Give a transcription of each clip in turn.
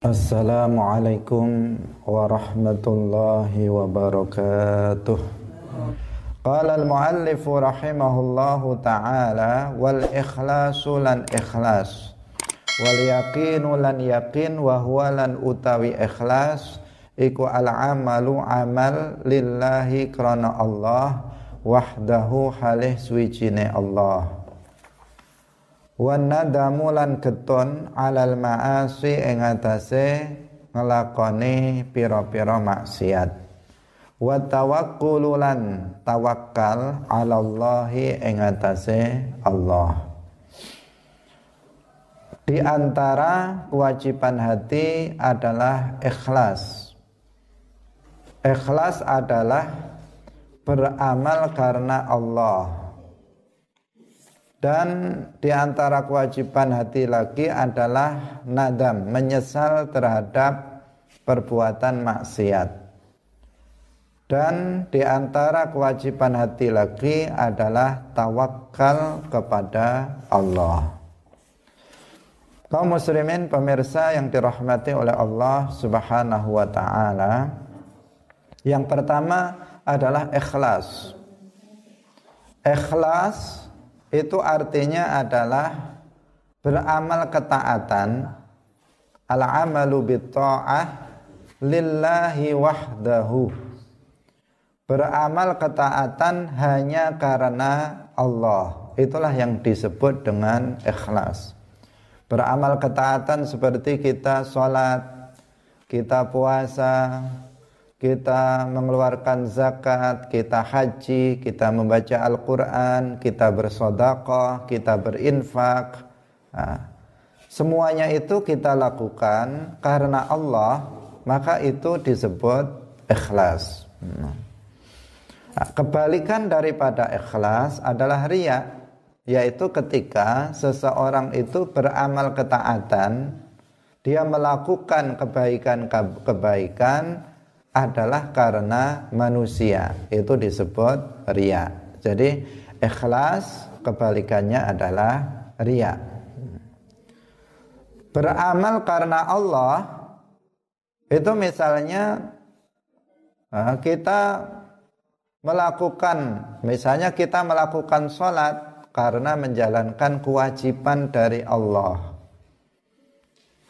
Assalamualaikum warahmatullahi wabarakatuh. Qala al-muallif rahimahullahu taala wal ikhlas wal yaqinu lan utawi ikhlas iku al amal lillahi krana Allah wahdahu Allah wan nadamu lan getun alal maasi ing atase ngelakoni pira-pira maksiat. Wa tawakkulu lan tawakkal ala Allahi ing atase Allah. Di antara kewajiban hati adalah ikhlas. Ikhlas adalah beramal karena Allah dan di antara kewajiban hati lagi adalah nadam, menyesal terhadap perbuatan maksiat. Dan di antara kewajiban hati lagi adalah tawakal kepada Allah. Kaum muslimin pemirsa yang dirahmati oleh Allah Subhanahu wa taala. Yang pertama adalah ikhlas. Ikhlas itu artinya adalah beramal ketaatan. Al amalu bitta'ah lillahi wahdahu. Beramal ketaatan hanya karena Allah. Itulah yang disebut dengan ikhlas. Beramal ketaatan seperti kita sholat kita puasa kita mengeluarkan zakat, kita haji, kita membaca Al-Quran, kita bersodakoh, kita berinfak. Nah, semuanya itu kita lakukan karena Allah, maka itu disebut ikhlas. Nah, kebalikan daripada ikhlas adalah ria, yaitu ketika seseorang itu beramal ketaatan, dia melakukan kebaikan-kebaikan, adalah karena manusia. Itu disebut ria jadi ikhlas kebalikannya adalah ria beramal karena Allah itu misalnya kita melakukan misalnya kita melakukan sholat karena menjalankan kewajiban dari Allah.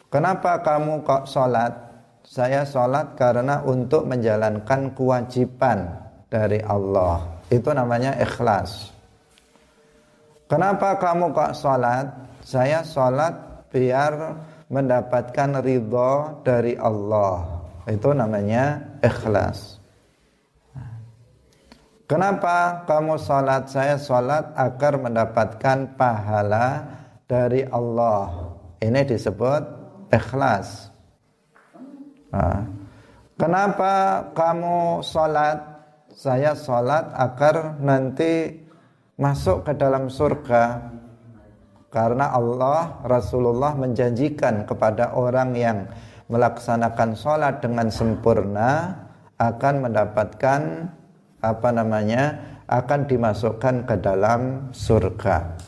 Kenapa kamu kok sholat saya sholat karena untuk menjalankan kewajiban dari Allah. Itu namanya ikhlas. Kenapa kamu kok sholat? Saya sholat biar mendapatkan ridho dari Allah. Itu namanya ikhlas. Kenapa kamu sholat? Saya sholat agar mendapatkan pahala dari Allah. Ini disebut ikhlas. Nah, kenapa kamu sholat? Saya sholat agar nanti masuk ke dalam surga. Karena Allah Rasulullah menjanjikan kepada orang yang melaksanakan sholat dengan sempurna akan mendapatkan apa namanya akan dimasukkan ke dalam surga.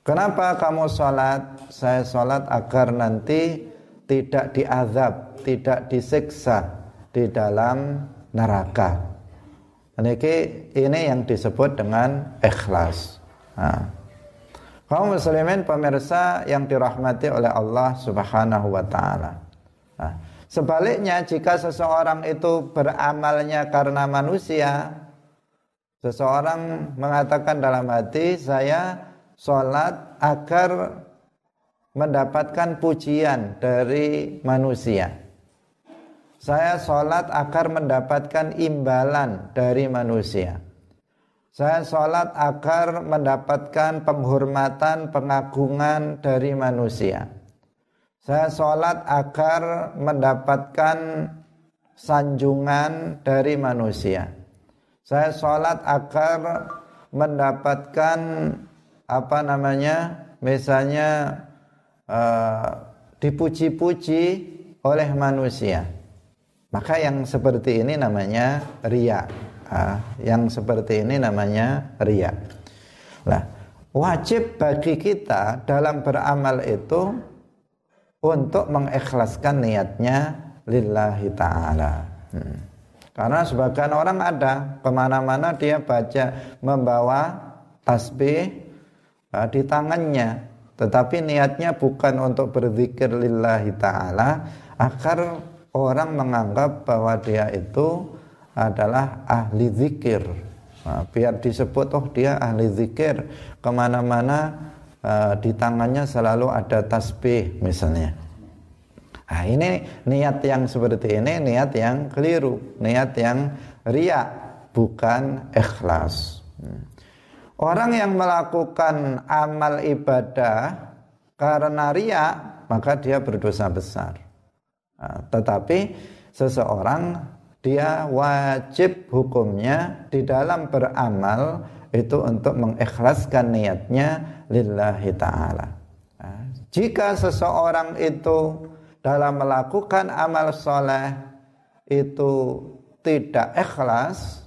Kenapa kamu sholat? Saya sholat agar nanti tidak diazab tidak disiksa di dalam neraka. Ini, ini yang disebut dengan ikhlas. Nah. Muslimin pemirsa yang dirahmati oleh Allah Subhanahu wa taala. Nah, sebaliknya jika seseorang itu beramalnya karena manusia, seseorang mengatakan dalam hati saya sholat agar mendapatkan pujian dari manusia. Saya sholat agar mendapatkan imbalan dari manusia. Saya sholat agar mendapatkan penghormatan, pengagungan dari manusia. Saya sholat agar mendapatkan sanjungan dari manusia. Saya sholat agar mendapatkan apa namanya, misalnya uh, dipuji-puji oleh manusia. Maka yang seperti ini namanya ria. Ah, yang seperti ini namanya ria. Nah, wajib bagi kita dalam beramal itu untuk mengikhlaskan niatnya lillahi ta'ala. Hmm. Karena sebagian orang ada ke mana-mana dia baca membawa tasbih uh, di tangannya, tetapi niatnya bukan untuk berzikir lillahi ta'ala, agar orang menganggap bahwa dia itu adalah ahli zikir. Nah, biar disebut oh dia ahli zikir ke mana-mana uh, di tangannya selalu ada tasbih misalnya. Nah, ini niat yang seperti ini niat yang keliru, niat yang riak, bukan ikhlas. Orang yang melakukan amal ibadah karena riak, maka dia berdosa besar. Nah, tetapi seseorang dia wajib hukumnya di dalam beramal itu untuk mengikhlaskan niatnya lillahi ta'ala. Nah, jika seseorang itu dalam melakukan amal soleh itu tidak ikhlas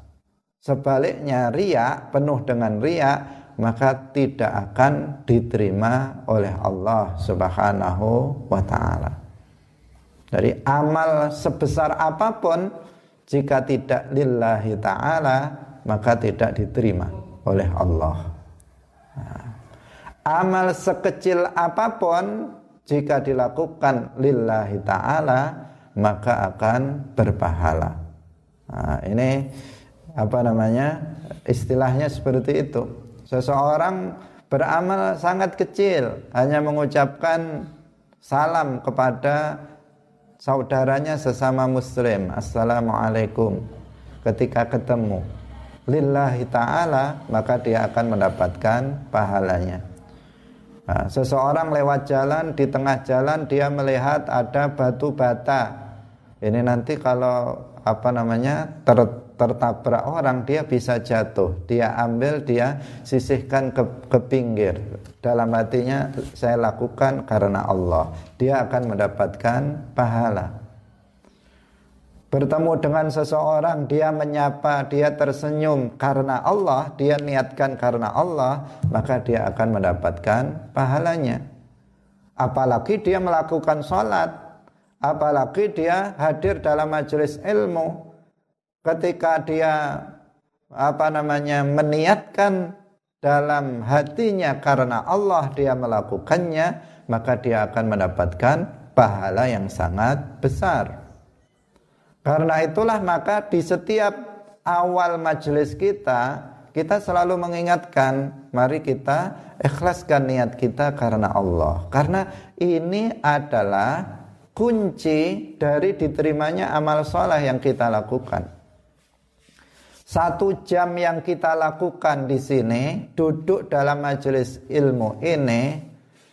sebaliknya riak penuh dengan riak maka tidak akan diterima oleh Allah Subhanahu wa taala. Dari amal sebesar apa pun jika tidak lillahi taala maka tidak diterima oleh Allah. Nah, amal sekecil apa pun jika dilakukan lillahi ta'ala maka akan berpahala nah, ini apa namanya istilahnya seperti itu seseorang beramal sangat kecil hanya mengucapkan salam kepada saudaranya sesama muslim. Assalamualaikum. Ketika ketemu lillahi ta'ala maka dia akan mendapatkan pahalanya. Nah, seseorang lewat jalan di tengah jalan dia melihat ada batu bata. Ini nanti kalau apa namanya ter, tertabrak orang dia bisa jatuh. Dia ambil dia sisihkan ke, ke pinggir. Dalam hatinya saya lakukan karena Allah. Dia akan mendapatkan pahala bertemu dengan seseorang dia menyapa dia tersenyum karena Allah dia niatkan karena Allah maka dia akan mendapatkan pahalanya apalagi dia melakukan sholat apalagi dia hadir dalam majelis ilmu ketika dia apa namanya meniatkan dalam hatinya karena Allah dia melakukannya maka dia akan mendapatkan pahala yang sangat besar karena itulah maka di setiap awal majelis kita kita selalu mengingatkan mari kita ikhlaskan niat kita karena Allah. Karena ini adalah kunci dari diterimanya amal soleh yang kita lakukan. Satu jam yang kita lakukan di sini, duduk dalam majelis ilmu ini,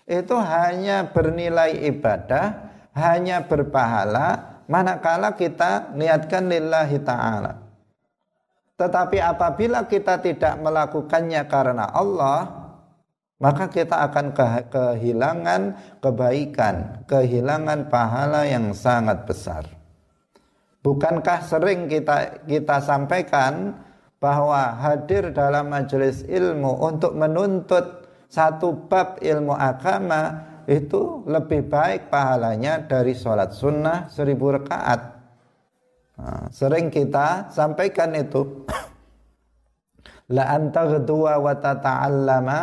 itu hanya bernilai ibadah, hanya berpahala, manakala kita niatkan lillahi ta'ala. Tetapi apabila kita tidak melakukannya karena Allah, maka kita akan kehilangan kebaikan, kehilangan pahala yang sangat besar. Bukankah sering kita kita sampaikan bahwa hadir dalam majelis ilmu untuk menuntut satu bab ilmu agama itu lebih baik pahalanya dari sholat sunnah seribu rakaat. Nah, sering kita sampaikan itu. La anta ghduwa wa tata'allama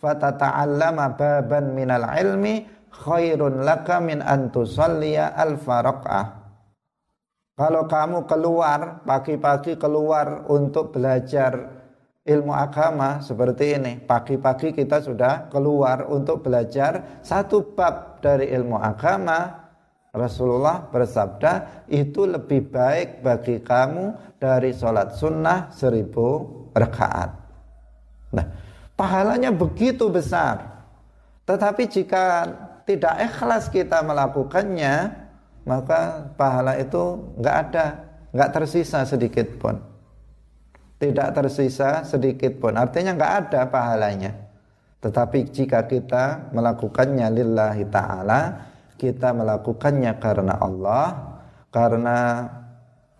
fatata'allama baban minal ilmi khairun laka min an tusalliya alfa. Kalau kamu keluar pagi-pagi keluar untuk belajar ilmu agama seperti ini. Pagi-pagi kita sudah keluar untuk belajar satu bab dari ilmu agama. Rasulullah bersabda, itu lebih baik bagi kamu dari sholat sunnah seribu rakaat. Nah, pahalanya begitu besar. Tetapi jika tidak ikhlas kita melakukannya, maka pahala itu nggak ada, nggak tersisa sedikit pun tidak tersisa sedikit pun. Artinya nggak ada pahalanya. Tetapi jika kita melakukannya lillahi ta'ala, kita melakukannya karena Allah, karena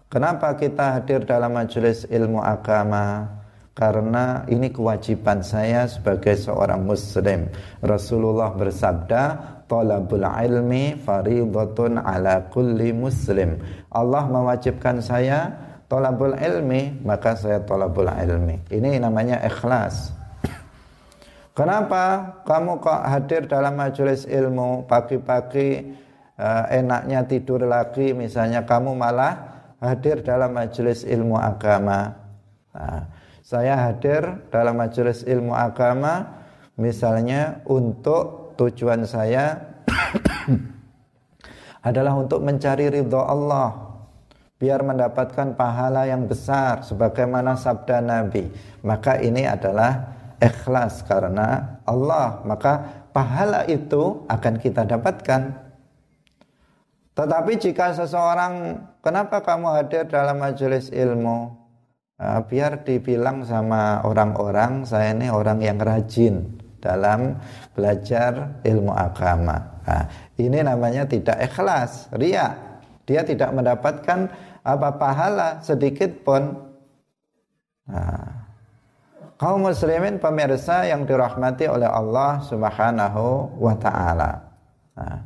kenapa kita hadir dalam majelis ilmu agama? Karena ini kewajiban saya sebagai seorang muslim. Rasulullah bersabda, talabul ilmi faridatun ala kulli muslim. Allah mewajibkan saya talabul ilmi, maka saya talabul ilmi. Ini namanya ikhlas. Kenapa kamu kok hadir dalam majelis ilmu pagi-pagi uh, enaknya tidur lagi misalnya kamu malah hadir dalam majelis ilmu agama. Nah, saya hadir dalam majelis ilmu agama misalnya untuk tujuan saya adalah untuk mencari ridho Allah. Biar mendapatkan pahala yang besar sebagaimana sabda Nabi. Maka ini adalah ikhlas karena Allah. Maka pahala itu akan kita dapatkan. Tetapi jika seseorang kenapa kamu hadir dalam majelis ilmu? Nah, biar dibilang sama orang-orang saya ini orang yang rajin dalam belajar ilmu agama. Nah, ini namanya tidak ikhlas ria dia tidak mendapatkan apa pahala sedikit pun. Nah, kaum muslimin pemirsa yang dirahmati oleh Allah Subhanahu wa taala. Nah,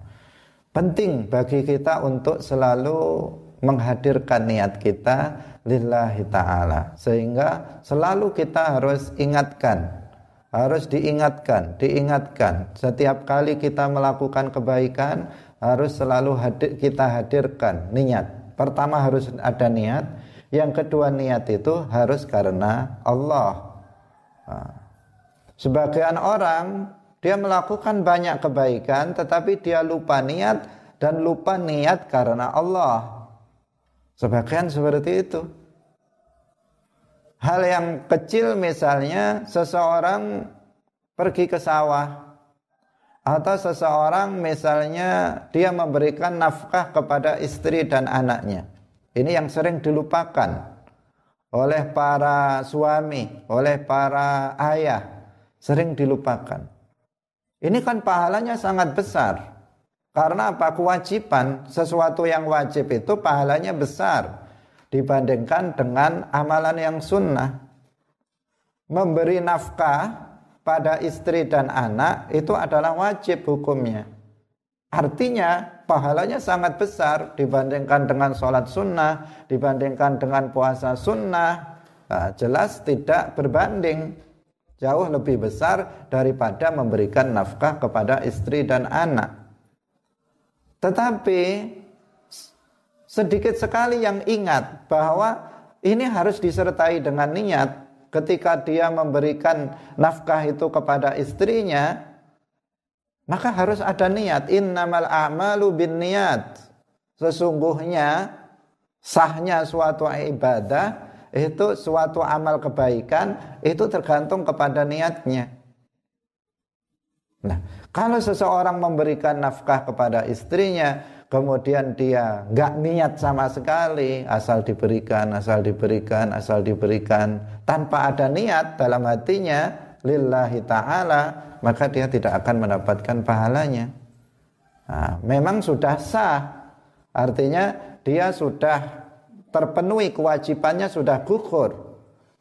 penting bagi kita untuk selalu menghadirkan niat kita lillahi taala sehingga selalu kita harus ingatkan harus diingatkan diingatkan setiap kali kita melakukan kebaikan harus selalu hadir, kita hadirkan niat pertama harus ada niat yang kedua niat itu harus karena Allah Sebagian orang dia melakukan banyak kebaikan tetapi dia lupa niat dan lupa niat karena Allah. Sebagian seperti itu. Hal yang kecil misalnya seseorang pergi ke sawah atau seseorang misalnya dia memberikan nafkah kepada istri dan anaknya. Ini yang sering dilupakan oleh para suami, oleh para ayah sering dilupakan. Ini kan pahalanya sangat besar. Karena apa? Kewajiban, sesuatu yang wajib itu pahalanya besar dibandingkan dengan amalan yang sunnah. Memberi nafkah pada istri dan anak itu adalah wajib hukumnya. Artinya pahalanya sangat besar dibandingkan dengan sholat sunnah, dibandingkan dengan puasa sunnah. Nah, jelas tidak berbanding. Jauh lebih besar daripada memberikan nafkah kepada istri dan anak. Tetapi sedikit sekali yang ingat bahwa ini harus disertai dengan niat ketika dia memberikan nafkah itu kepada istrinya maka harus ada niat. Innamal a'malu bin niat. Sesungguhnya sahnya suatu ibadah itu suatu amal kebaikan itu tergantung kepada niatnya. Nah, kalau seseorang memberikan nafkah kepada istrinya, kemudian dia nggak niat sama sekali, asal diberikan, asal diberikan, asal diberikan, tanpa ada niat dalam hatinya, lillahi ta'ala, maka dia tidak akan mendapatkan pahalanya. Nah, memang sudah sah, artinya dia sudah terpenuhi kewajibannya sudah gugur,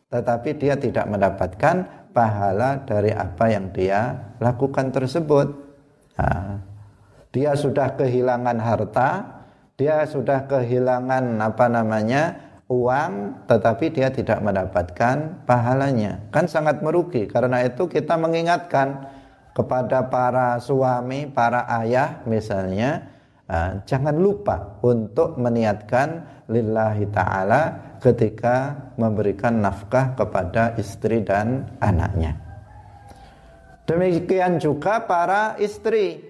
tetapi dia tidak mendapatkan pahala dari apa yang dia lakukan tersebut. Nah, dia sudah kehilangan harta, dia sudah kehilangan apa namanya uang tetapi dia tidak mendapatkan pahalanya kan sangat merugi karena itu kita mengingatkan kepada para suami, para ayah misalnya uh, jangan lupa untuk meniatkan lillahi taala ketika memberikan nafkah kepada istri dan anaknya. Demikian juga para istri.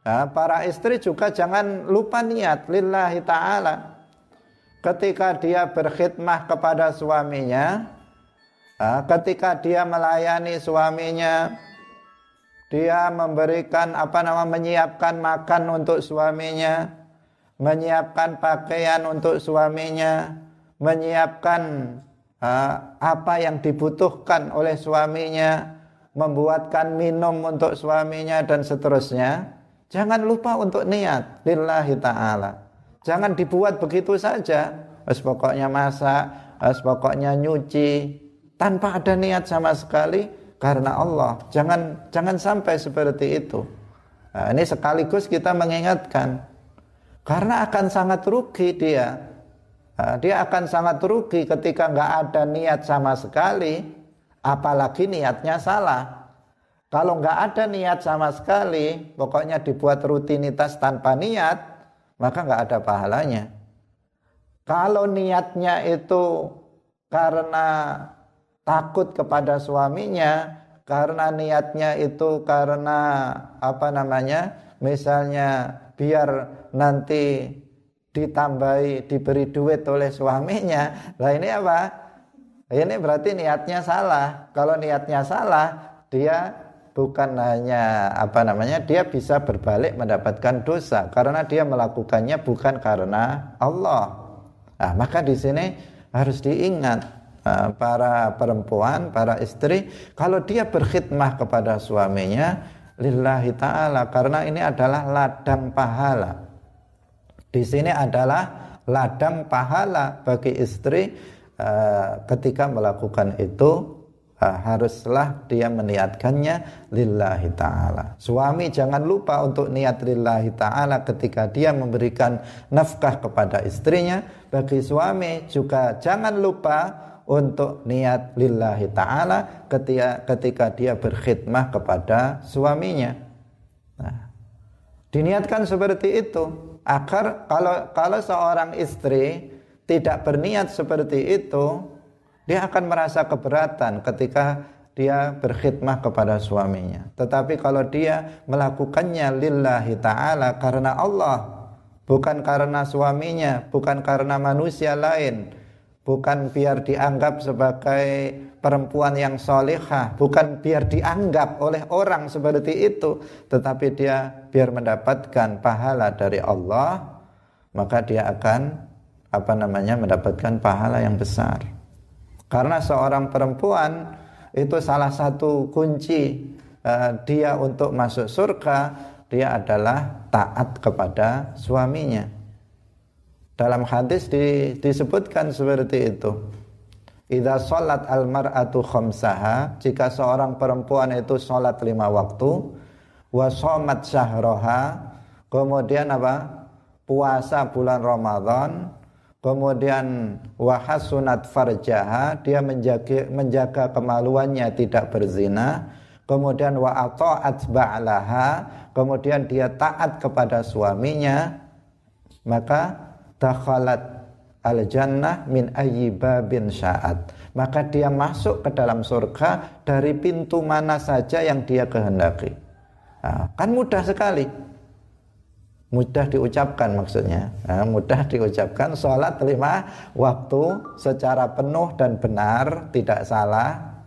Nah, para istri juga jangan lupa niat lillahi taala ketika dia berkhidmah kepada suaminya, ketika dia melayani suaminya, dia memberikan apa nama menyiapkan makan untuk suaminya, menyiapkan pakaian untuk suaminya, menyiapkan apa yang dibutuhkan oleh suaminya, membuatkan minum untuk suaminya dan seterusnya. Jangan lupa untuk niat lillahi taala. Jangan dibuat begitu saja. Wes pokoknya masak, wes pokoknya nyuci tanpa ada niat sama sekali karena Allah. Jangan jangan sampai seperti itu. Nah, ini sekaligus kita mengingatkan karena akan sangat rugi dia. Nah, dia akan sangat rugi ketika nggak ada niat sama sekali, apalagi niatnya salah. Kalau nggak ada niat sama sekali, pokoknya dibuat rutinitas tanpa niat, maka nggak ada pahalanya. Kalau niatnya itu karena takut kepada suaminya, karena niatnya itu karena apa namanya misalnya biar nanti ditambahi diberi duit oleh suaminya lah ini apa ini berarti niatnya salah kalau niatnya salah dia bukan hanya apa namanya dia bisa berbalik mendapatkan dosa karena dia melakukannya bukan karena Allah nah, maka di sini harus diingat Eh, para perempuan, para istri, kalau dia berkhidmah kepada suaminya, lillahi ta'ala, karena ini adalah ladang pahala. Di sini adalah ladang pahala bagi istri uh, ketika melakukan itu haruslah dia meniatkannya lillahi ta'ala. Suami jangan lupa untuk niat lillahi ta'ala ketika dia memberikan nafkah kepada istrinya. Bagi suami juga jangan lupa untuk niat lillahi ta'ala ketika, ketika dia berkhidmah kepada suaminya. Nah, diniatkan seperti itu agar kalau kalau seorang istri tidak berniat seperti itu, dia akan merasa keberatan ketika dia berkhidmah kepada suaminya. Tetapi kalau dia melakukannya lillahi ta'ala karena Allah, bukan karena suaminya, bukan karena manusia lain, bukan biar dianggap sebagai perempuan yang solehah, bukan biar dianggap oleh orang seperti itu, tetapi dia biar mendapatkan pahala dari Allah, maka dia akan apa namanya mendapatkan pahala yang besar. Karena seorang perempuan itu salah satu kunci uh, dia untuk masuk surga, dia adalah taat kepada suaminya. Dalam hadis di, disebutkan seperti itu. Idza salat al mar'atu khamsaha, jika seorang perempuan itu salat lima waktu, wa shamat syahroha, kemudian apa? puasa bulan Ramadan, kemudian wahasunat farjaha, dia menjaga, menjaga kemaluannya tidak berzina, kemudian wa ata'at ba'laha, kemudian dia taat kepada suaminya, maka dakhalat al jannah min ayyi babin sya'at. Maka dia masuk ke dalam surga dari pintu mana saja yang dia kehendaki. Nah, kan mudah sekali mudah diucapkan maksudnya nah, mudah diucapkan sholat lima waktu secara penuh dan benar tidak salah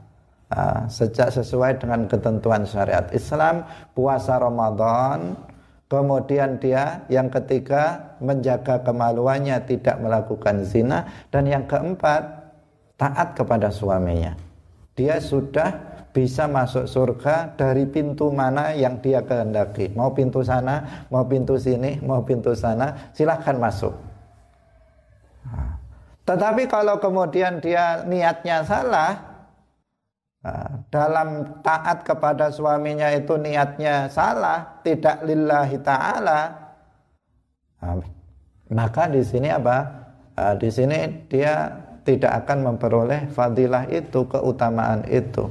nah, sejak sesuai dengan ketentuan syariat Islam puasa Ramadan Kemudian dia yang ketiga menjaga kemaluannya tidak melakukan zina dan yang keempat taat kepada suaminya. Dia sudah bisa masuk surga dari pintu mana yang dia kehendaki. Mau pintu sana, mau pintu sini, mau pintu sana, silahkan masuk. Tetapi kalau kemudian dia niatnya salah, Nah, dalam taat kepada suaminya itu niatnya salah, tidak lillahi taala. Nah, maka di sini apa? Nah, di sini dia tidak akan memperoleh fadilah itu, keutamaan itu.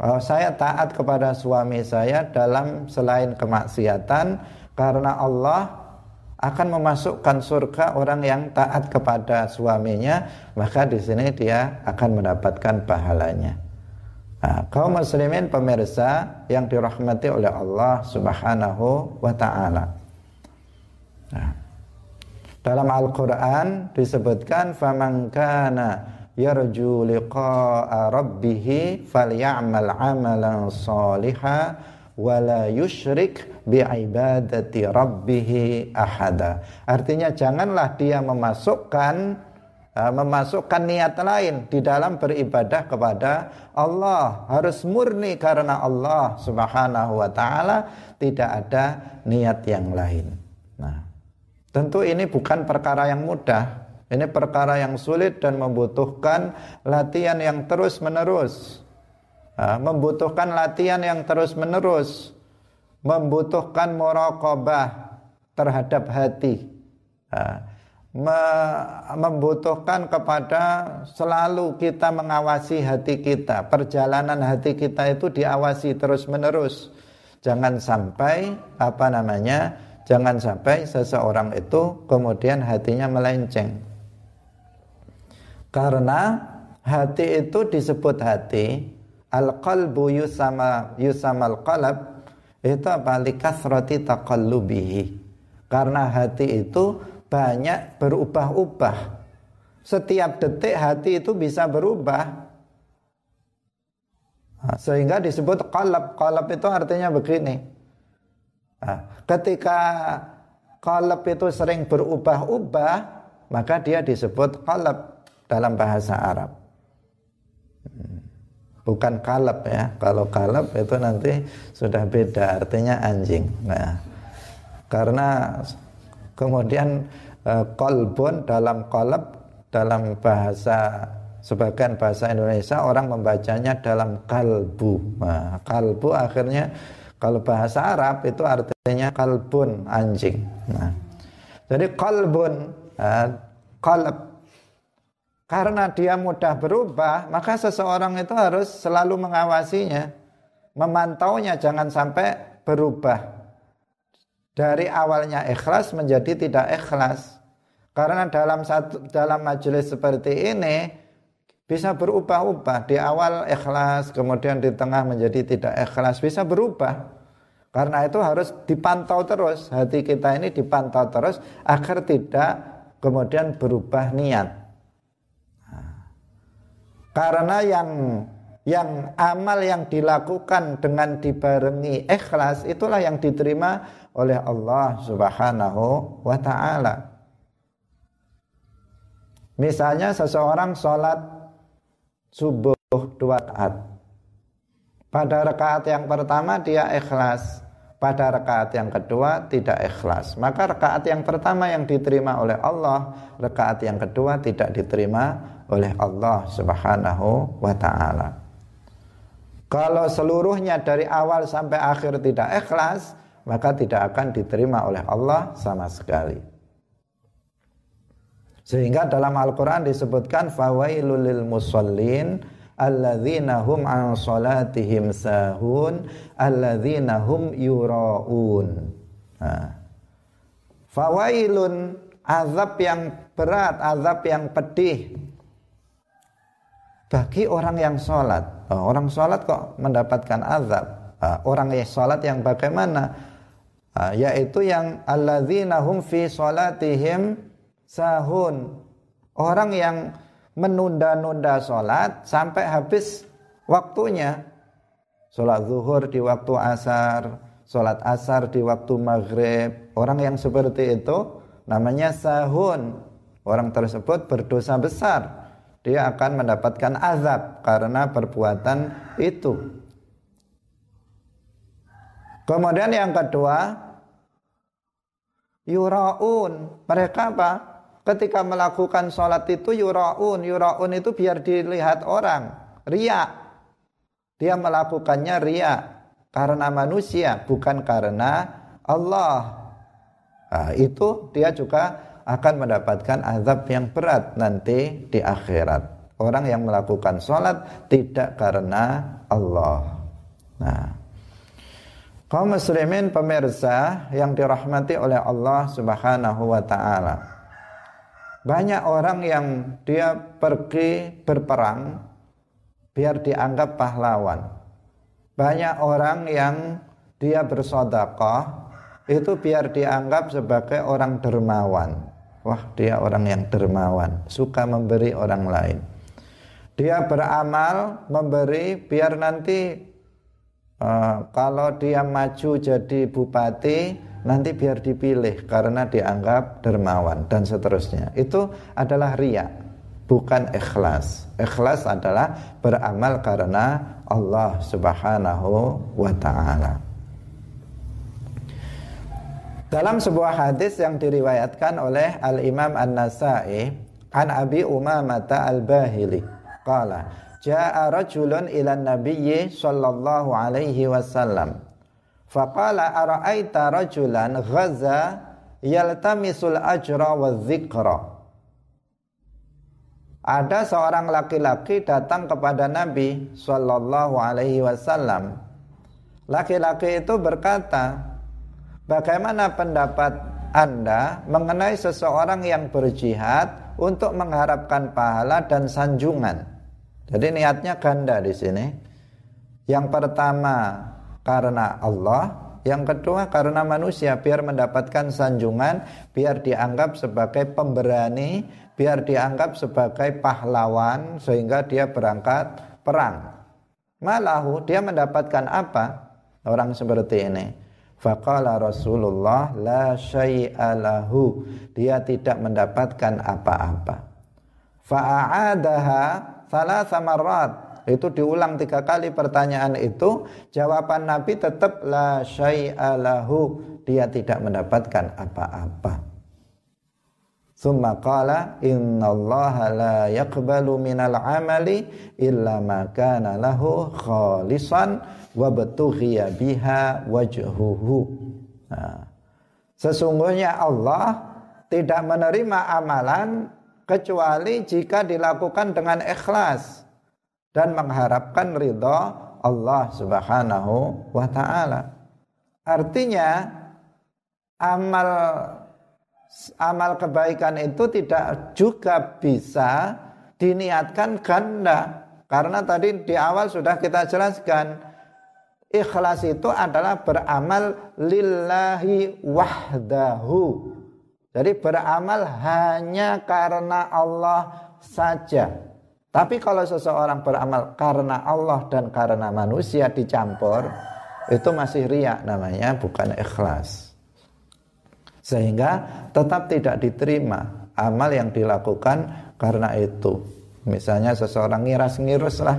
Kalau saya taat kepada suami saya dalam selain kemaksiatan karena Allah akan memasukkan surga orang yang taat kepada suaminya, maka di sini dia akan mendapatkan pahalanya. Nah, kaum muslimin pemirsa yang dirahmati oleh Allah Subhanahu wa taala. Nah, dalam Al-Qur'an disebutkan faman kana yarju liqa'a rabbih falyamal 'amalan shalihan wa la yusyrik bi'ibadati rabbih ahada. Artinya janganlah dia memasukkan Eh, memasukkan niat lain di dalam beribadah kepada Allah harus murni karena Allah Subhanahu wa taala tidak ada niat yang lain. Nah, tentu ini bukan perkara yang mudah. Ini perkara yang sulit dan membutuhkan latihan yang terus-menerus. Membutuhkan latihan yang terus-menerus. membutuhkan muraqabah terhadap hati. Membutuhkan kepada selalu kita mengawasi hati kita. Perjalanan hati kita itu diawasi terus-menerus. Jangan sampai apa namanya? Jangan sampai seseorang itu kemudian hatinya melenceng. Karena hati itu disebut hati, al-qalbu yusama yusamal qalb itu apa? Likathrati taqallubihi. Karena hati itu banyak berubah-ubah. Setiap detik hati itu bisa berubah. Nah, sehingga disebut kalab. Kalab itu artinya begini. Nah, ketika kalab itu sering berubah-ubah, maka dia disebut kalab dalam bahasa Arab. Hmm. Bukan kalab ya. Kalau kalab itu nanti sudah beda, artinya anjing. Nah, karena Kemudian uh, kolbun dalam kolab dalam bahasa sebagian bahasa Indonesia orang membacanya dalam kalbu. Nah, kalbu akhirnya kalau bahasa Arab itu artinya kalbun anjing. Nah, jadi kalbun uh, kalb karena dia mudah berubah, maka seseorang itu harus selalu mengawasinya, memantaunya jangan sampai berubah dari awalnya ikhlas menjadi tidak ikhlas. Karena dalam satu dalam majelis seperti ini bisa berubah-ubah. Di awal ikhlas, kemudian di tengah menjadi tidak ikhlas, bisa berubah. Karena itu harus dipantau terus. Hati kita ini dipantau terus agar tidak kemudian berubah niat. Karena yang yang amal yang dilakukan dengan dibarengi ikhlas itulah yang diterima oleh Allah Subhanahu wa taala. Misalnya seseorang sholat subuh dua rakaat. Pada rakaat yang pertama dia ikhlas, pada rakaat yang kedua tidak ikhlas. Maka rakaat yang pertama yang diterima oleh Allah, rakaat yang kedua tidak diterima oleh Allah Subhanahu wa taala. Kalau seluruhnya dari awal sampai akhir tidak ikhlas, maka tidak akan diterima oleh Allah sama sekali. Sehingga dalam Al-Qur'an disebutkan fawailul lil musallin alladzina hum an salatihim sahun alladzina hum yuraun. Nah. Fawailun azab yang berat, azab yang pedih bagi orang yang sholat. Oh, orang sholat kok mendapatkan azab. Uh, orang yang sholat yang bagaimana? uh, yaitu yang alladzina hum fi salatihim sahun orang yang menunda-nunda salat sampai habis waktunya salat zuhur di waktu asar salat asar di waktu maghrib orang yang seperti itu namanya sahun orang tersebut berdosa besar dia akan mendapatkan azab karena perbuatan itu Kemudian yang kedua, yuraun. Mereka apa? Ketika melakukan sholat itu yuraun. Yuraun itu biar dilihat orang. Ria. Dia melakukannya ria. Karena manusia, bukan karena Allah. Nah, itu dia juga akan mendapatkan azab yang berat nanti di akhirat. Orang yang melakukan sholat tidak karena Allah. Nah, Kaum muslimin pemirsa yang dirahmati oleh Allah Subhanahu wa taala. Banyak orang yang dia pergi berperang biar dianggap pahlawan. Banyak orang yang dia bersodakoh itu biar dianggap sebagai orang dermawan. Wah, dia orang yang dermawan, suka memberi orang lain. Dia beramal memberi biar nanti Uh, kalau dia maju jadi bupati nanti biar dipilih karena dianggap dermawan dan seterusnya. Itu adalah ria, bukan ikhlas. Ikhlas adalah beramal karena Allah Subhanahu wa taala. Dalam sebuah hadis yang diriwayatkan oleh Al-Imam An-Nasai an Abi Umamah Al-Bahili qala Ja'a rajulun ila nabiyyi sallallahu alaihi wasallam Faqala ara'aita rajulan ghaza yaltamisul ajra wa dzikra. Ada seorang laki-laki datang kepada Nabi sallallahu alaihi wasallam. Laki-laki itu berkata, "Bagaimana pendapat Anda mengenai seseorang yang berjihad untuk mengharapkan pahala dan sanjungan?" Jadi niatnya ganda di sini. Yang pertama karena Allah, yang kedua karena manusia biar mendapatkan sanjungan, biar dianggap sebagai pemberani, biar dianggap sebagai pahlawan sehingga dia berangkat perang. Malahu dia mendapatkan apa? Orang seperti ini. Faqala Rasulullah la syai'alahu. Dia tidak mendapatkan apa-apa. Fa'adaha salah samarat itu diulang tiga kali pertanyaan itu jawaban Nabi tetap la syai'alahu dia tidak mendapatkan apa-apa Summa qala innallaha la yaqbalu minal amali illa ma kana lahu khalisan wa batughiya wajhuhu. Nah, sesungguhnya Allah tidak menerima amalan kecuali jika dilakukan dengan ikhlas dan mengharapkan ridho Allah Subhanahu wa taala. Artinya amal amal kebaikan itu tidak juga bisa diniatkan ganda karena tadi di awal sudah kita jelaskan ikhlas itu adalah beramal lillahi wahdahu. Jadi beramal hanya karena Allah saja. Tapi kalau seseorang beramal karena Allah dan karena manusia dicampur, itu masih riak namanya, bukan ikhlas. Sehingga tetap tidak diterima amal yang dilakukan karena itu. Misalnya seseorang ngiras-ngirus lah,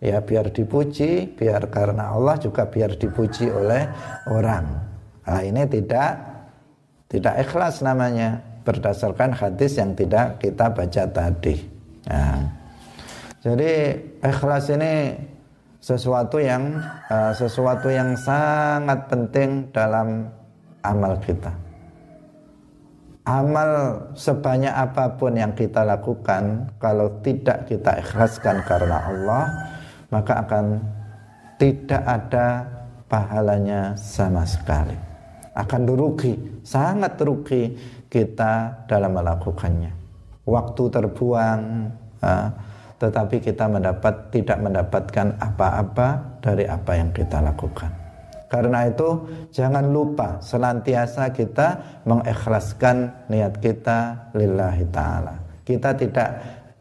ya biar dipuji, biar karena Allah juga biar dipuji oleh orang. Nah ini tidak tidak ikhlas namanya berdasarkan hadis yang tidak kita baca tadi. Nah, jadi ikhlas ini sesuatu yang uh, sesuatu yang sangat penting dalam amal kita. Amal sebanyak apa pun yang kita lakukan kalau tidak kita ikhlaskan karena Allah, maka akan tidak ada pahalanya sama sekali. Akan rugi, sangat rugi kita dalam melakukannya. Waktu terbuang, tetapi kita mendapat tidak mendapatkan apa-apa dari apa yang kita lakukan. Karena itu jangan lupa senantiasa kita mengikhlaskan niat kita lillahi taala. Kita tidak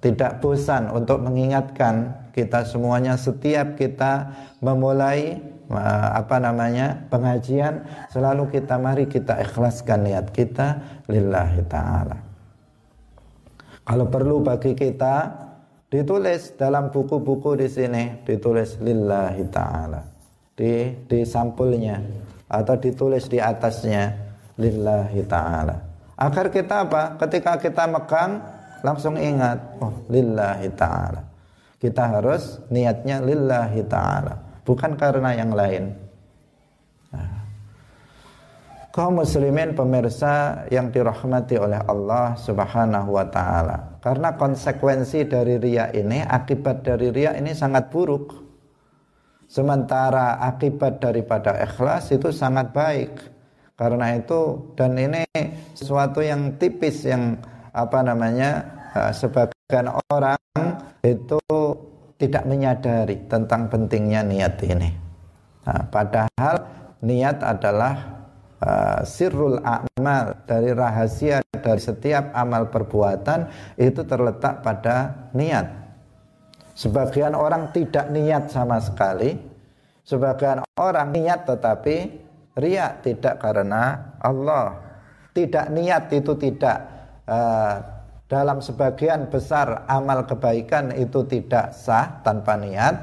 tidak bosan untuk mengingatkan kita semuanya setiap kita memulai apa namanya pengajian selalu kita mari kita ikhlaskan niat kita lillahi taala. Kalau perlu bagi kita Ditulis dalam buku-buku di sini ditulis lillahi taala. Di di sampulnya atau ditulis di atasnya lillahi taala. Agar kita apa? Ketika kita megang langsung ingat, oh lillahi taala. Kita harus niatnya lillahi taala, bukan karena yang lain. Nah. Kaum muslimin pemirsa yang dirahmati oleh Allah Subhanahu wa taala. Karena konsekuensi dari ria ini, akibat dari ria ini sangat buruk. Sementara akibat daripada ikhlas itu sangat baik. Karena itu dan ini sesuatu yang tipis yang apa namanya eh, sebagian orang itu tidak menyadari tentang pentingnya niat ini. Nah, padahal niat adalah uh, sirrul amal dari rahasia dari setiap amal perbuatan itu terletak pada niat. Sebagian orang tidak niat sama sekali, sebagian orang niat tetapi riak tidak karena Allah. Tidak niat itu tidak uh, dalam sebagian besar amal kebaikan itu tidak sah tanpa niat.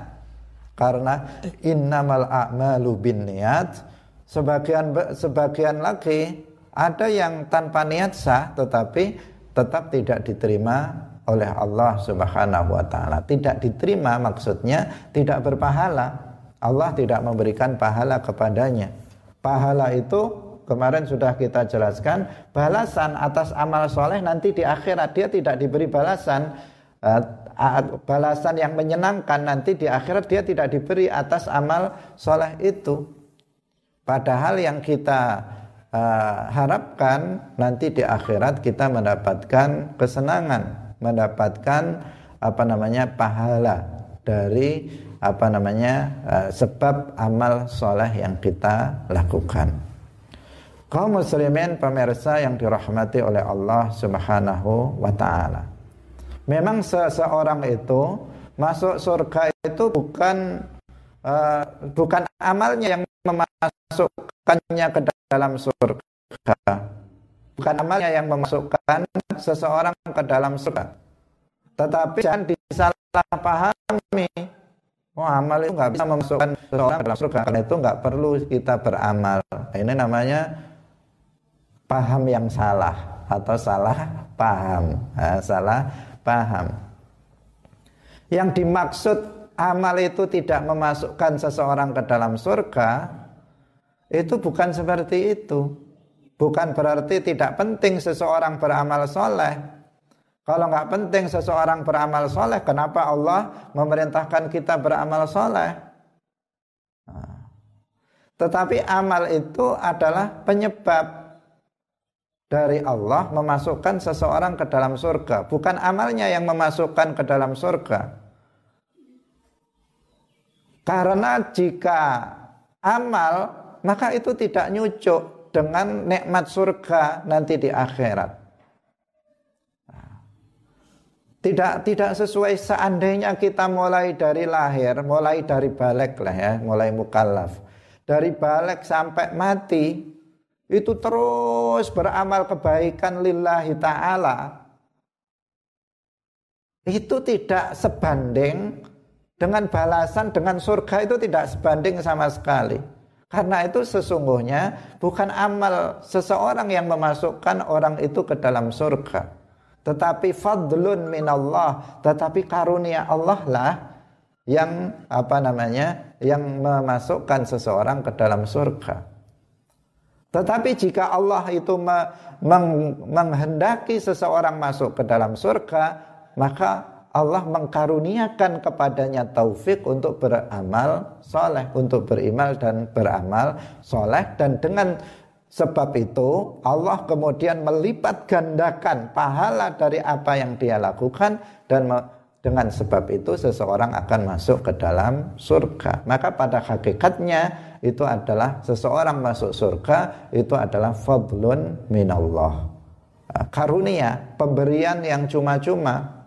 Karena innamal a'malu bin niat Sebagian sebagian lagi ada yang tanpa niat sah tetapi tetap tidak diterima oleh Allah Subhanahu wa taala. Tidak diterima maksudnya tidak berpahala. Allah tidak memberikan pahala kepadanya. pahala itu kemarin sudah kita jelaskan balasan atas amal soleh nanti di akhirat dia tidak diberi balasan uh, balasan yang menyenangkan nanti di akhirat dia tidak diberi atas amal soleh itu padahal yang kita uh, harapkan nanti di akhirat kita mendapatkan kesenangan mendapatkan apa namanya pahala dari apa namanya uh, sebab amal soleh yang kita lakukan. Kaum muslimin pemirsa yang dirahmati oleh Allah Subhanahu wa taala. Memang seseorang itu masuk surga itu bukan uh, bukan amalnya yang memasukkannya ke dalam surga. Bukan amalnya yang memasukkan seseorang ke dalam surga. Tetapi jangan disalahpahami Oh amal itu nggak bisa memasukkan seseorang dalam surga karena itu nggak perlu kita beramal. Ini namanya paham yang salah atau salah paham, nah, salah paham. Yang dimaksud amal itu tidak memasukkan seseorang ke dalam surga itu bukan seperti itu. Bukan berarti tidak penting seseorang beramal soleh. Kalau nggak penting seseorang beramal soleh, kenapa Allah memerintahkan kita beramal soleh? Nah. Tetapi amal itu adalah penyebab dari Allah memasukkan seseorang ke dalam surga. Bukan amalnya yang memasukkan ke dalam surga. Karena jika amal, maka itu tidak nyucuk dengan nikmat surga nanti di akhirat. tidak tidak sesuai seandainya kita mulai dari lahir, mulai dari balik lah ya, mulai mukallaf. Dari balik sampai mati itu terus beramal kebaikan lillahi taala. Itu tidak sebanding dengan balasan dengan surga itu tidak sebanding sama sekali. Karena itu sesungguhnya bukan amal seseorang yang memasukkan orang itu ke dalam surga. Tetapi fadlun minallah tetapi karunia Allah lah yang apa namanya yang memasukkan seseorang ke dalam surga. Tetapi jika Allah itu me, meng, menghendaki seseorang masuk ke dalam surga maka Allah mengkaruniakan kepadanya taufik untuk beramal soleh, untuk berimal dan beramal soleh dan dengan Sebab itu Allah kemudian melipat gandakan pahala dari apa yang dia lakukan dan dengan sebab itu seseorang akan masuk ke dalam surga. Maka pada hakikatnya itu adalah seseorang masuk surga itu adalah fadlun minallah. Karunia, pemberian yang cuma-cuma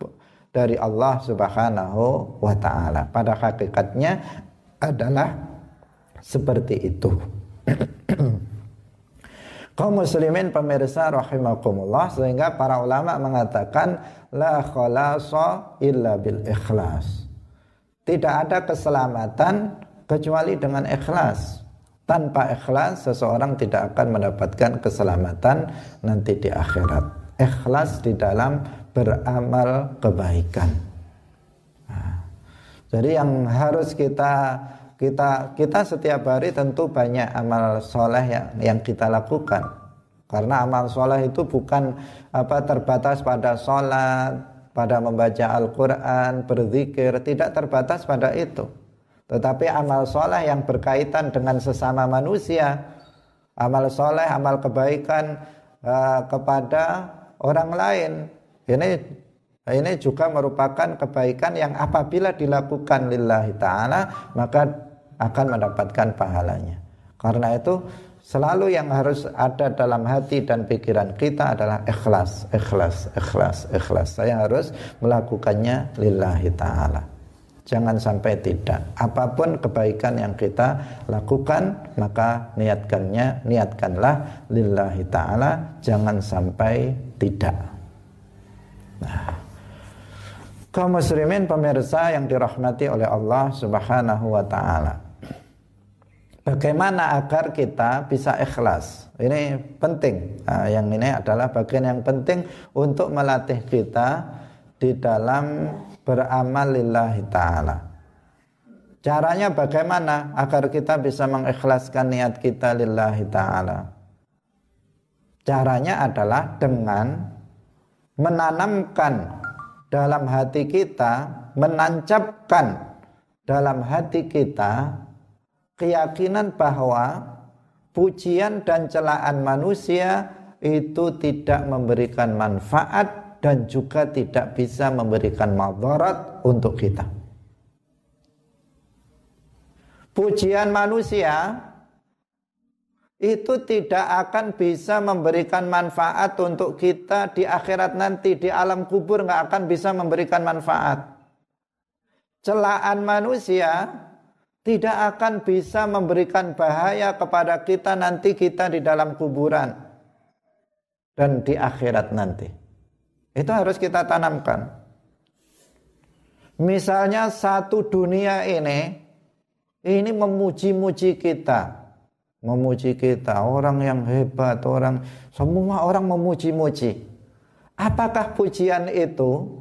dari Allah Subhanahu wa taala. Pada hakikatnya adalah seperti itu. kaum muslimin pemirsa rahimakumullah sehingga para ulama mengatakan la khalasa illa bil ikhlas. Tidak ada keselamatan kecuali dengan ikhlas. Tanpa ikhlas seseorang tidak akan mendapatkan keselamatan nanti di akhirat. Ikhlas di dalam beramal kebaikan. Nah, jadi yang harus kita kita kita setiap hari tentu banyak amal soleh yang, yang kita lakukan karena amal soleh itu bukan apa terbatas pada sholat pada membaca Al-Quran berzikir tidak terbatas pada itu tetapi amal soleh yang berkaitan dengan sesama manusia amal soleh amal kebaikan uh, kepada orang lain ini ini juga merupakan kebaikan yang apabila dilakukan lillahi ta'ala maka akan mendapatkan pahalanya. Karena itu selalu yang harus ada dalam hati dan pikiran kita adalah ikhlas, ikhlas, ikhlas, ikhlas. Saya harus melakukannya lillahi ta'ala. Jangan sampai tidak. Apa pun kebaikan yang kita lakukan, maka niatkannya, niatkanlah lillahi ta'ala. Jangan sampai tidak. Nah, kaum muslimin pemirsa yang dirahmati oleh Allah Subhanahu wa taala. Bagaimana agar kita bisa ikhlas? Ini penting. Nah, yang ini adalah bagian yang penting untuk melatih kita di dalam beramal lillahi ta'ala. Caranya bagaimana agar kita bisa mengikhlaskan niat kita lillahi ta'ala? Caranya adalah dengan menanamkan dalam hati kita, menancapkan dalam hati kita keyakinan bahwa pujian dan celaan manusia itu tidak memberikan manfaat dan juga tidak bisa memberikan madarat untuk kita. Pujian manusia itu tidak akan bisa memberikan manfaat untuk kita di akhirat nanti di alam kubur nggak akan bisa memberikan manfaat. Celaan manusia tidak akan bisa memberikan bahaya kepada kita nanti kita di dalam kuburan dan di akhirat nanti. Itu harus kita tanamkan. Misalnya satu dunia ini ini memuji-muji kita. Memuji kita, orang yang hebat, orang semua orang memuji-muji. Apakah pujian itu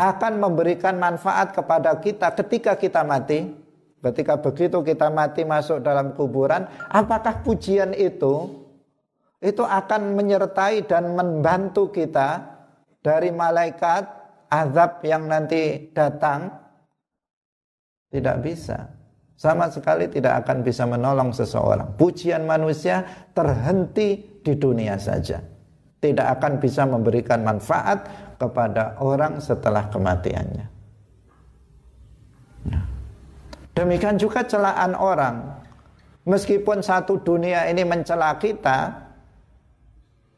akan memberikan manfaat kepada kita ketika kita mati? Ketika begitu kita mati masuk dalam kuburan, apakah pujian itu itu akan menyertai dan membantu kita dari malaikat azab yang nanti datang? Tidak bisa. Sama sekali tidak akan bisa menolong seseorang. Pujian manusia terhenti di dunia saja. Tidak akan bisa memberikan manfaat kepada orang setelah kematiannya. Demikian juga celaan orang. Meskipun satu dunia ini mencela kita,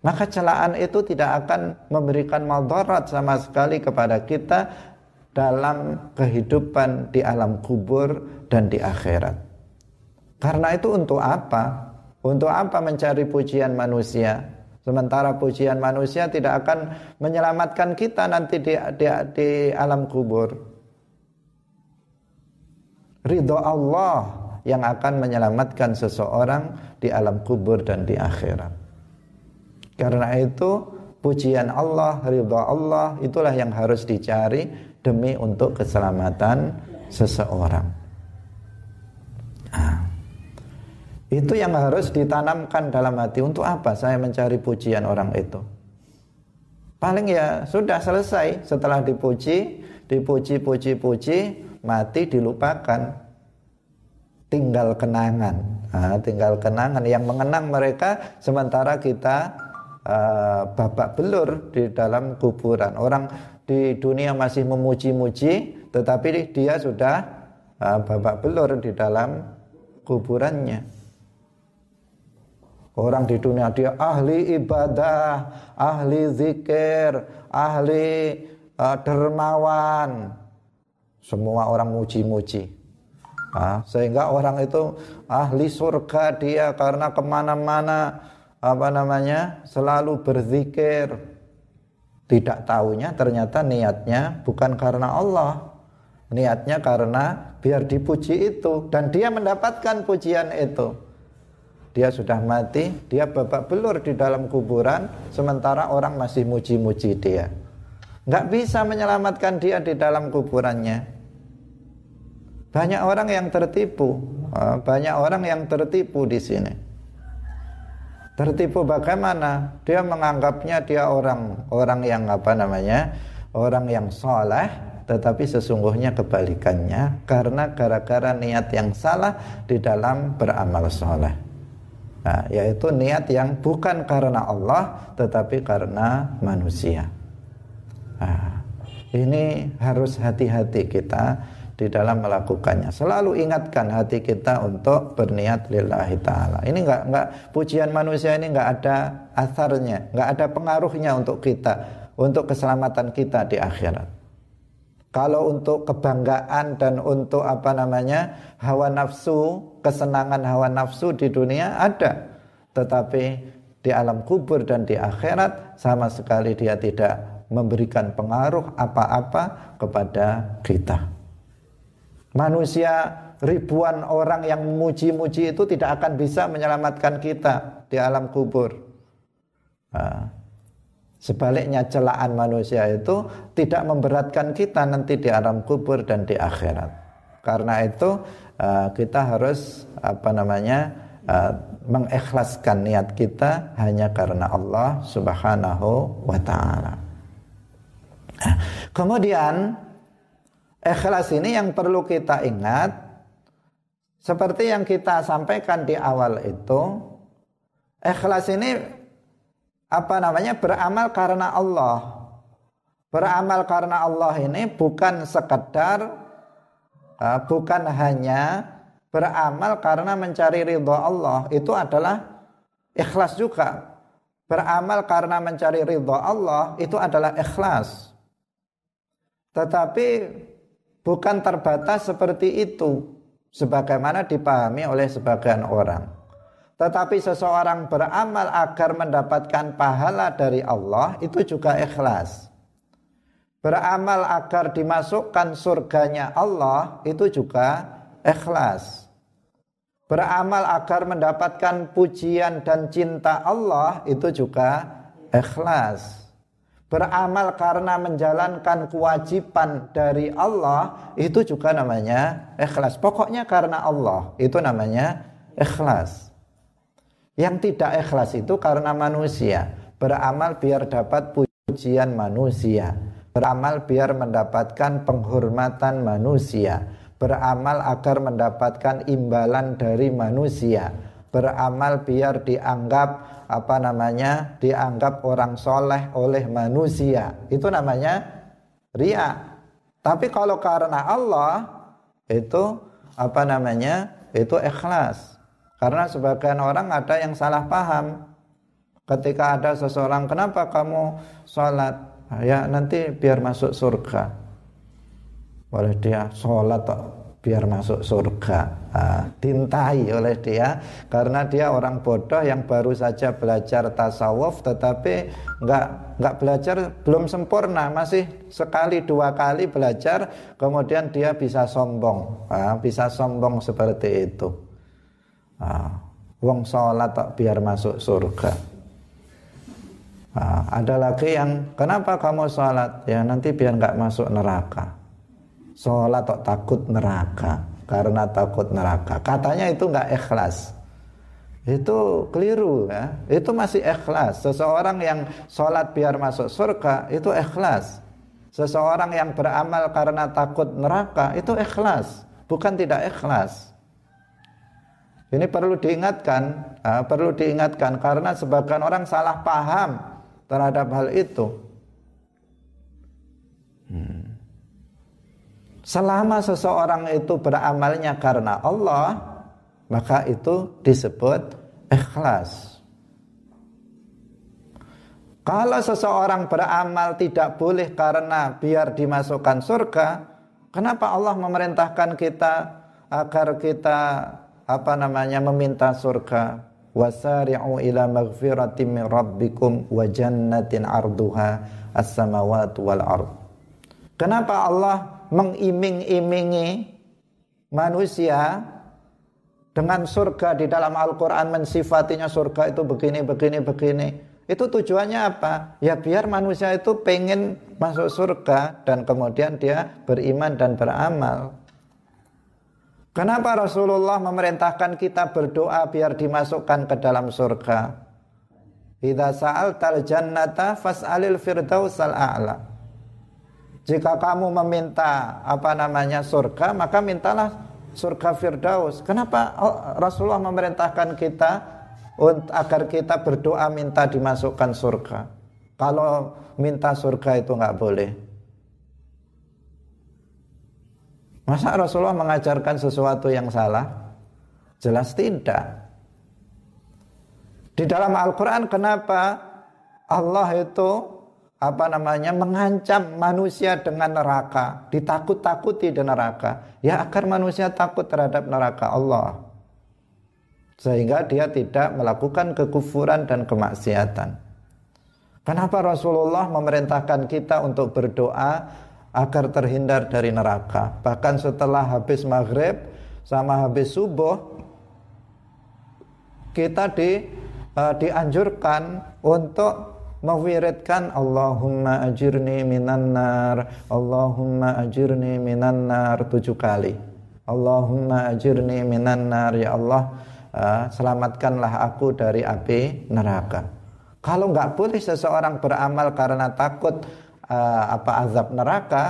maka celaan itu tidak akan memberikan madarat sama sekali kepada kita dalam kehidupan di alam kubur dan di akhirat. Karena itu untuk apa? Untuk apa mencari pujian manusia? Sementara pujian manusia tidak akan menyelamatkan kita nanti di, di, di alam kubur ridho Allah yang akan menyelamatkan seseorang di alam kubur dan di akhirat. Karena itu pujian Allah, ridho Allah itulah yang harus dicari demi untuk keselamatan seseorang. Nah, itu yang harus ditanamkan dalam hati. Untuk apa saya mencari pujian orang itu. Paling ya sudah selesai. Setelah dipuji, dipuji, puji, puji, mati dilupakan. Tinggal kenangan. Nah, tinggal kenangan. Yang mengenang mereka sementara kita uh, babak belur di dalam kuburan. Orang di dunia masih memuji-muji tetapi dia sudah uh, babak belur di dalam kuburannya orang di dunia dia ahli ibadah ahli zikir ahli uh, dermawan semua orang muji-muji. Nah, sehingga orang itu ahli surga dia karena ke mana-mana apa namanya selalu berzikir. Tidak tahunya ternyata niatnya bukan karena Allah, niatnya karena biar dipuji itu dan dia mendapatkan pujian itu. Dia sudah mati, dia babak belur di dalam kuburan, sementara orang masih muji-muji dia. Nggak bisa menyelamatkan dia di dalam kuburannya. Banyak orang yang tertipu, ah, banyak orang yang tertipu di sini. Tertipu bagaimana? Dia menganggapnya dia orang orang yang apa namanya? Orang yang soleh, tetapi sesungguhnya kebalikannya karena gara-gara niat yang salah di dalam beramal soleh. Nah, yaitu niat yang bukan karena Allah tetapi karena manusia. Nah, ini harus hati-hati kita di dalam melakukannya. Selalu ingatkan hati kita untuk berniat lillahi taala. Ini enggak enggak pujian manusia ini enggak ada asarnya, enggak ada pengaruhnya untuk kita, untuk keselamatan kita di akhirat. Kalau untuk kebanggaan dan untuk apa namanya hawa nafsu, kesenangan hawa nafsu di dunia ada, tetapi di alam kubur dan di akhirat sama sekali dia tidak memberikan pengaruh apa-apa kepada kita. Manusia ribuan orang yang memuji-muji itu tidak akan bisa menyelamatkan kita di alam kubur. Nah, sebaliknya celaan manusia itu tidak memberatkan kita nanti di alam kubur dan di akhirat. Karena itu uh, kita harus apa namanya uh, mengikhlaskan niat kita hanya karena Allah Subhanahu wa taala. Nah, kemudian ikhlas ini yang perlu kita ingat. Seperti yang kita sampaikan di awal itu ikhlas ini apa namanya? Beramal karena Allah. Beramal karena Allah ini bukan sekedar uh, bukan hanya beramal karena mencari ridho Allah. Itu adalah ikhlas juga. Beramal karena mencari ridho Allah itu adalah ikhlas. Tetapi bukan terbatas seperti itu sebagaimana dipahami oleh sebagian orang. Tetapi seseorang beramal agar mendapatkan pahala dari Allah itu juga ikhlas. Beramal agar dimasukkan surganya Allah itu juga ikhlas. Beramal agar mendapatkan pujian dan cinta Allah itu juga ikhlas. Beramal karena menjalankan kewajiban dari Allah itu juga namanya ikhlas. Pokoknya karena Allah itu namanya ikhlas. Yang tidak ikhlas itu karena manusia. Beramal biar dapat pujian manusia. Beramal biar mendapatkan penghormatan manusia beramal agar mendapatkan imbalan dari manusia beramal biar dianggap apa namanya dianggap orang soleh oleh manusia. Itu namanya ria tapi kalau karena Allah itu apa namanya itu ikhlas. Karena sebagian orang ada yang salah paham. Ketika ada seseorang kenapa kamu sholat? Ya nanti biar masuk surga. Oleh dia sholat biar masuk surga. Nah, dintai oleh dia karena dia orang bodoh yang baru saja belajar tasawuf tetapi nggak nggak belajar belum sempurna masih sekali dua kali belajar kemudian dia bisa sombong. Nah, bisa sombong seperti itu. Nah, wong sholat biar masuk surga. Nah, ada lagi yang kenapa kamu sholat? Ya nanti biar nggak masuk neraka sholat kok takut neraka? Karena takut neraka. Katanya itu nggak ikhlas. Itu keliru ya. Itu masih ikhlas. Seseorang yang sholat biar masuk surga itu ikhlas. Seseorang yang beramal karena takut neraka itu ikhlas. Bukan tidak ikhlas. Ini perlu diingatkan ya, perlu diingatkan. Karena sebagian orang salah paham terhadap hal itu. Hmm. Selama seseorang itu beramalnya karena Allah, maka itu disebut ikhlas. Kalau seseorang beramal tidak boleh karena biar dimasukkan surga, kenapa Allah memerintahkan kita agar kita apa namanya meminta surga? Wasari'u ila maghfiratin min rabbikum wa jannatin arduha as-samawati wal ard. Kenapa Allah mengiming-imingi manusia dengan surga di dalam Al-Quran mensifatinya surga itu begini, begini, begini. Itu tujuannya apa? Ya biar manusia itu pengen masuk surga dan kemudian dia beriman dan beramal. Kenapa Rasulullah memerintahkan kita berdoa biar dimasukkan ke dalam surga? Idza sa'altal jannata fas'alil firdausal a'la. Jika kamu meminta apa namanya surga, maka mintalah surga Firdaus. Kenapa Rasulullah memerintahkan kita agar kita berdoa minta dimasukkan surga? Kalau minta surga itu nggak boleh. Masa Rasulullah mengajarkan sesuatu yang salah? Jelas tidak. Di dalam Al-Quran kenapa Allah itu apa namanya mengancam manusia dengan neraka, ditakut-takuti di neraka, ya agar manusia takut terhadap neraka Allah. Sehingga dia tidak melakukan kekufuran dan kemaksiatan. Kenapa Rasulullah memerintahkan kita untuk berdoa agar terhindar dari neraka? Bahkan setelah habis maghrib sama habis subuh kita di, uh, dianjurkan untuk mewiridkan Allahumma ajirni minan nar Allahumma ajirni minan nar tujuh kali Allahumma ajirni minan nar ya Allah uh, selamatkanlah aku dari api neraka. Kalau nggak boleh seseorang beramal karena takut uh, apa azab neraka,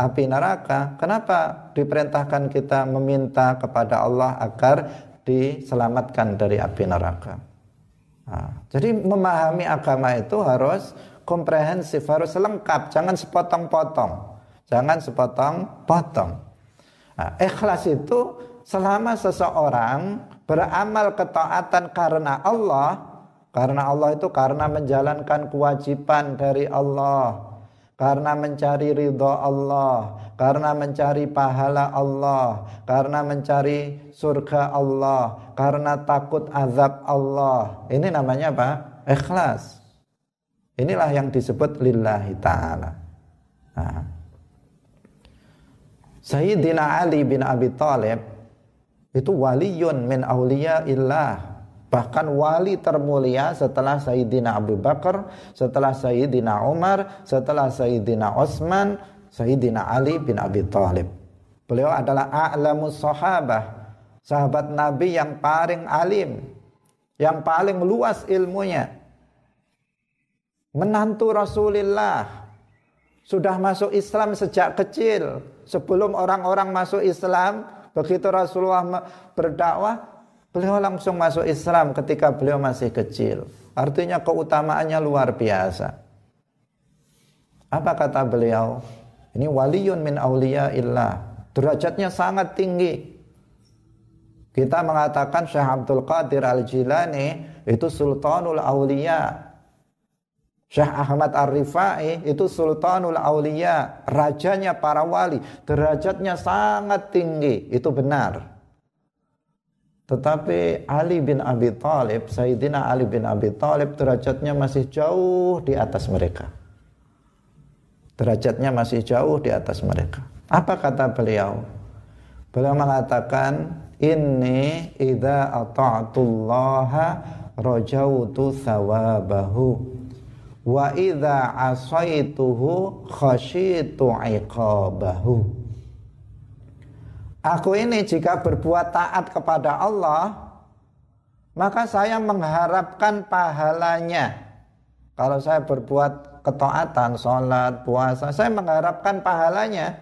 api neraka, kenapa diperintahkan kita meminta kepada Allah agar diselamatkan dari api neraka? Nah, jadi memahami agama itu harus komprehensif, harus lengkap, jangan sepotong-potong. Jangan sepotong-potong. Nah, ikhlas itu selama seseorang beramal ketaatan karena Allah karena Allah itu karena menjalankan kewajiban dari Allah, karena mencari ridho Allah, karena mencari pahala Allah, karena mencari surga Allah, karena takut azab Allah. Ini namanya apa? Ikhlas. Inilah yang disebut lillahi ta'ala. Nah. Sayyidina Ali bin Abi Thalib itu waliyun min awliya illah Bahkan wali termulia setelah Sayyidina Abu Bakar, setelah Sayyidina Umar, setelah Sayyidina Utsman, Sayyidina Ali bin Abi Thalib. Beliau adalah a'lamus sahabah, sahabat Nabi yang paling alim, yang paling luas ilmunya. Menantu Rasulullah, sudah masuk Islam sejak kecil. Sebelum orang-orang masuk Islam, begitu Rasulullah berdakwah, Beliau langsung masuk Islam ketika beliau masih kecil. Artinya keutamaannya luar biasa. Apa kata beliau? Ini waliyun min awliya illah. Derajatnya sangat tinggi. Kita mengatakan Syekh Abdul Qadir Al-Jilani itu sultanul awliya. Syekh Ahmad Ar-Rifai itu sultanul awliya, rajanya para wali. Derajatnya sangat tinggi, itu benar. Tetapi Ali bin Abi Thalib, Sayyidina Ali bin Abi Thalib derajatnya masih jauh di atas mereka. Derajatnya masih jauh di atas mereka. Apa kata beliau? Beliau mengatakan, "Inni idza ata'tullaha rajautu thawabahu wa idza asaituhu khasyitu iqabahu." Aku ini jika berbuat taat kepada Allah, maka saya mengharapkan pahalanya. Kalau saya berbuat ketaatan, sholat, puasa, saya mengharapkan pahalanya.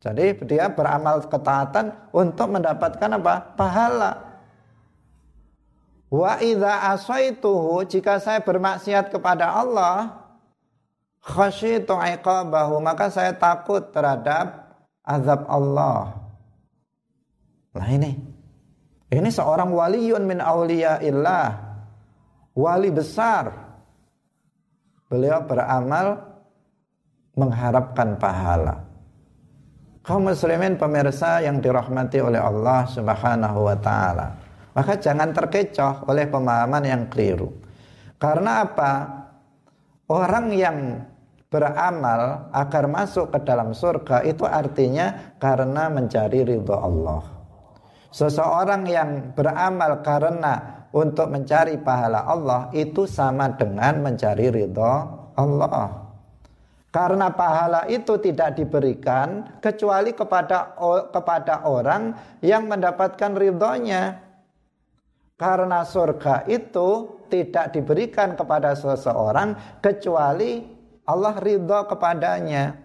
Jadi dia beramal ketaatan untuk mendapatkan apa? Pahala. Wa idza asaituhu jika saya bermaksiat kepada Allah, khasyitu iqabahu, maka saya takut terhadap azab Allah. Nah ini. Ini seorang waliun min illah. Wali besar. Beliau beramal mengharapkan pahala. Kaum muslimin pemirsa yang dirahmati oleh Allah Subhanahu wa taala. Maka jangan terkecoh oleh pemahaman yang keliru. Karena apa? Orang yang beramal agar masuk ke dalam surga itu artinya karena mencari ridho Allah. Seseorang yang beramal karena untuk mencari pahala Allah itu sama dengan mencari ridho Allah. Karena pahala itu tidak diberikan kecuali kepada kepada orang yang mendapatkan ridhonya. Karena surga itu tidak diberikan kepada seseorang kecuali Allah ridho kepadanya.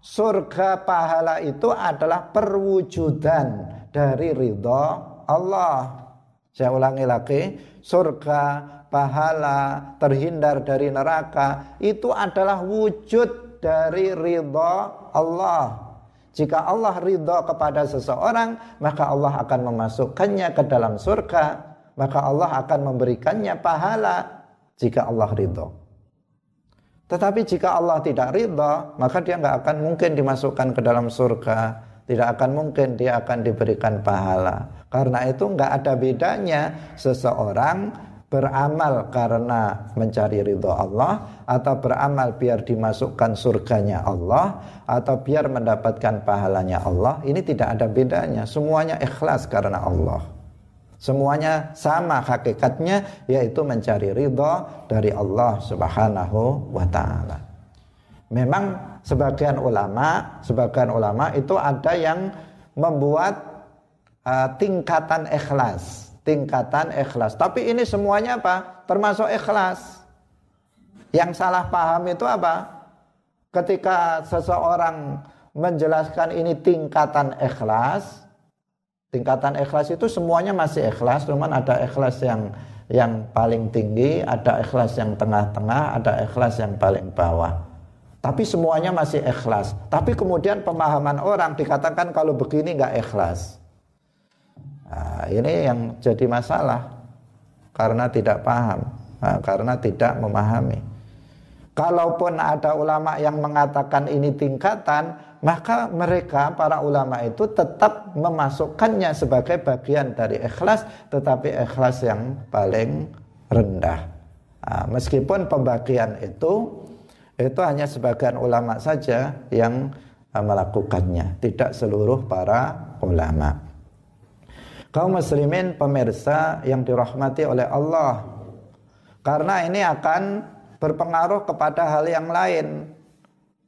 Surga pahala itu adalah perwujudan dari ridho Allah. Saya ulangi lagi, surga pahala terhindar dari neraka itu adalah wujud dari ridho Allah. Jika Allah ridho kepada seseorang, maka Allah akan memasukkannya ke dalam surga, maka Allah akan memberikannya pahala jika Allah ridho. Tetapi jika Allah tidak ridha, maka dia nggak akan mungkin dimasukkan ke dalam surga. Tidak akan mungkin dia akan diberikan pahala. Karena itu nggak ada bedanya seseorang beramal karena mencari ridho Allah atau beramal biar dimasukkan surganya Allah atau biar mendapatkan pahalanya Allah ini tidak ada bedanya semuanya ikhlas karena Allah Semuanya sama hakikatnya yaitu mencari ridho dari Allah Subhanahu wa taala. Memang sebagian ulama, sebagian ulama itu ada yang membuat uh, tingkatan ikhlas, tingkatan ikhlas. Tapi ini semuanya apa? Termasuk ikhlas. Yang salah paham itu apa? Ketika seseorang menjelaskan ini tingkatan ikhlas, tingkatan ikhlas itu semuanya masih ikhlas, cuman ada ikhlas yang yang paling tinggi, ada ikhlas yang tengah-tengah, ada ikhlas yang paling bawah. Tapi semuanya masih ikhlas. Tapi kemudian pemahaman orang dikatakan kalau begini nggak ikhlas. Nah, ini yang jadi masalah karena tidak paham, nah, karena tidak memahami. Kalaupun ada ulama yang mengatakan ini tingkatan, maka mereka para ulama itu tetap memasukkannya sebagai bagian dari ikhlas, tetapi ikhlas yang paling rendah. Nah, meskipun pembagian itu itu hanya sebagian ulama saja yang uh, melakukannya, tidak seluruh para ulama. Kaum muslimin pemirsa yang dirahmati oleh Allah. Karena ini akan berpengaruh kepada hal yang lain.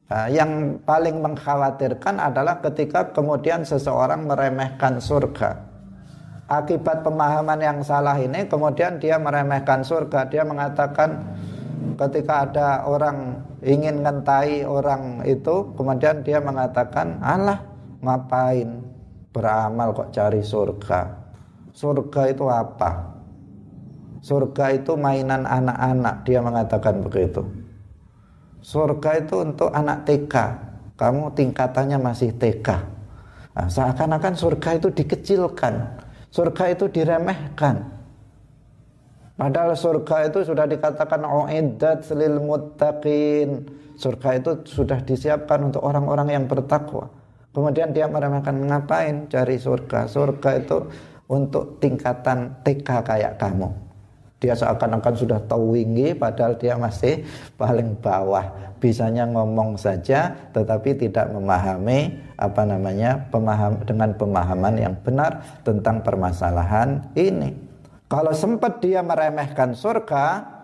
Nah, yang paling mengkhawatirkan adalah ketika kemudian seseorang meremehkan surga. Akibat pemahaman yang salah ini kemudian dia meremehkan surga. Dia mengatakan ketika ada orang ingin ngentai orang itu kemudian dia mengatakan Allah ngapain beramal kok cari surga surga itu apa surga itu mainan anak-anak dia mengatakan begitu surga itu untuk anak TK kamu tingkatannya masih TK nah, seakan-akan surga itu dikecilkan surga itu diremehkan Padahal surga itu sudah dikatakan uiddat lil muttaqin. Surga itu sudah disiapkan untuk orang-orang yang bertakwa. Kemudian dia meremehkan ngapain cari surga? Surga itu untuk tingkatan TK kayak kamu. Dia seakan-akan sudah tahu tinggi padahal dia masih paling bawah. Bisanya ngomong saja tetapi tidak memahami apa namanya pemaham dengan pemahaman yang benar tentang permasalahan ini. Kalau sempat dia meremehkan surga,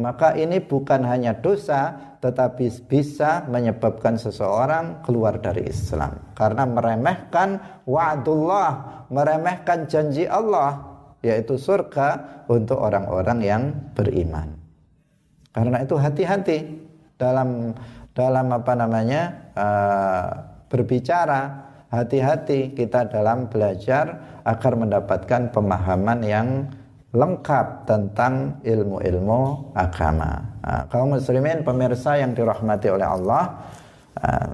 maka ini bukan hanya dosa, tetapi bisa menyebabkan seseorang keluar dari Islam. Karena meremehkan wa'dullah, meremehkan janji Allah, yaitu surga untuk orang-orang yang beriman. Karena itu hati-hati dalam dalam apa namanya uh, berbicara hati-hati kita dalam belajar agar mendapatkan pemahaman yang lengkap tentang ilmu-ilmu agama. Nah, kaum muslimin pemirsa yang dirahmati oleh Allah, uh,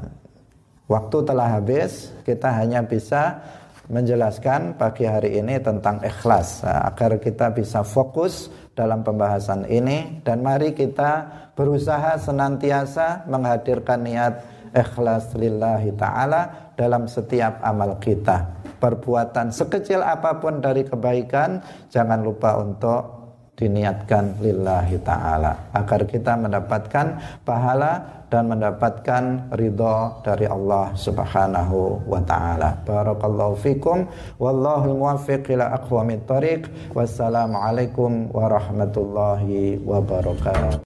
waktu telah habis, kita hanya bisa menjelaskan pagi hari ini tentang ikhlas uh, agar kita bisa fokus dalam pembahasan ini. Dan mari kita berusaha senantiasa menghadirkan niat ikhlas lillahi ta'ala dalam setiap amal kita. Perbuatan sekecil apa pun dari kebaikan jangan lupa untuk diniatkan lillahi ta'ala agar kita mendapatkan pahala dan mendapatkan ridho dari Allah subhanahu wa ta'ala. Barakallahu fikum. Wallahu muwaffiq ila aqwamit tariq. Wassalamualaikum warahmatullahi wabarakatuh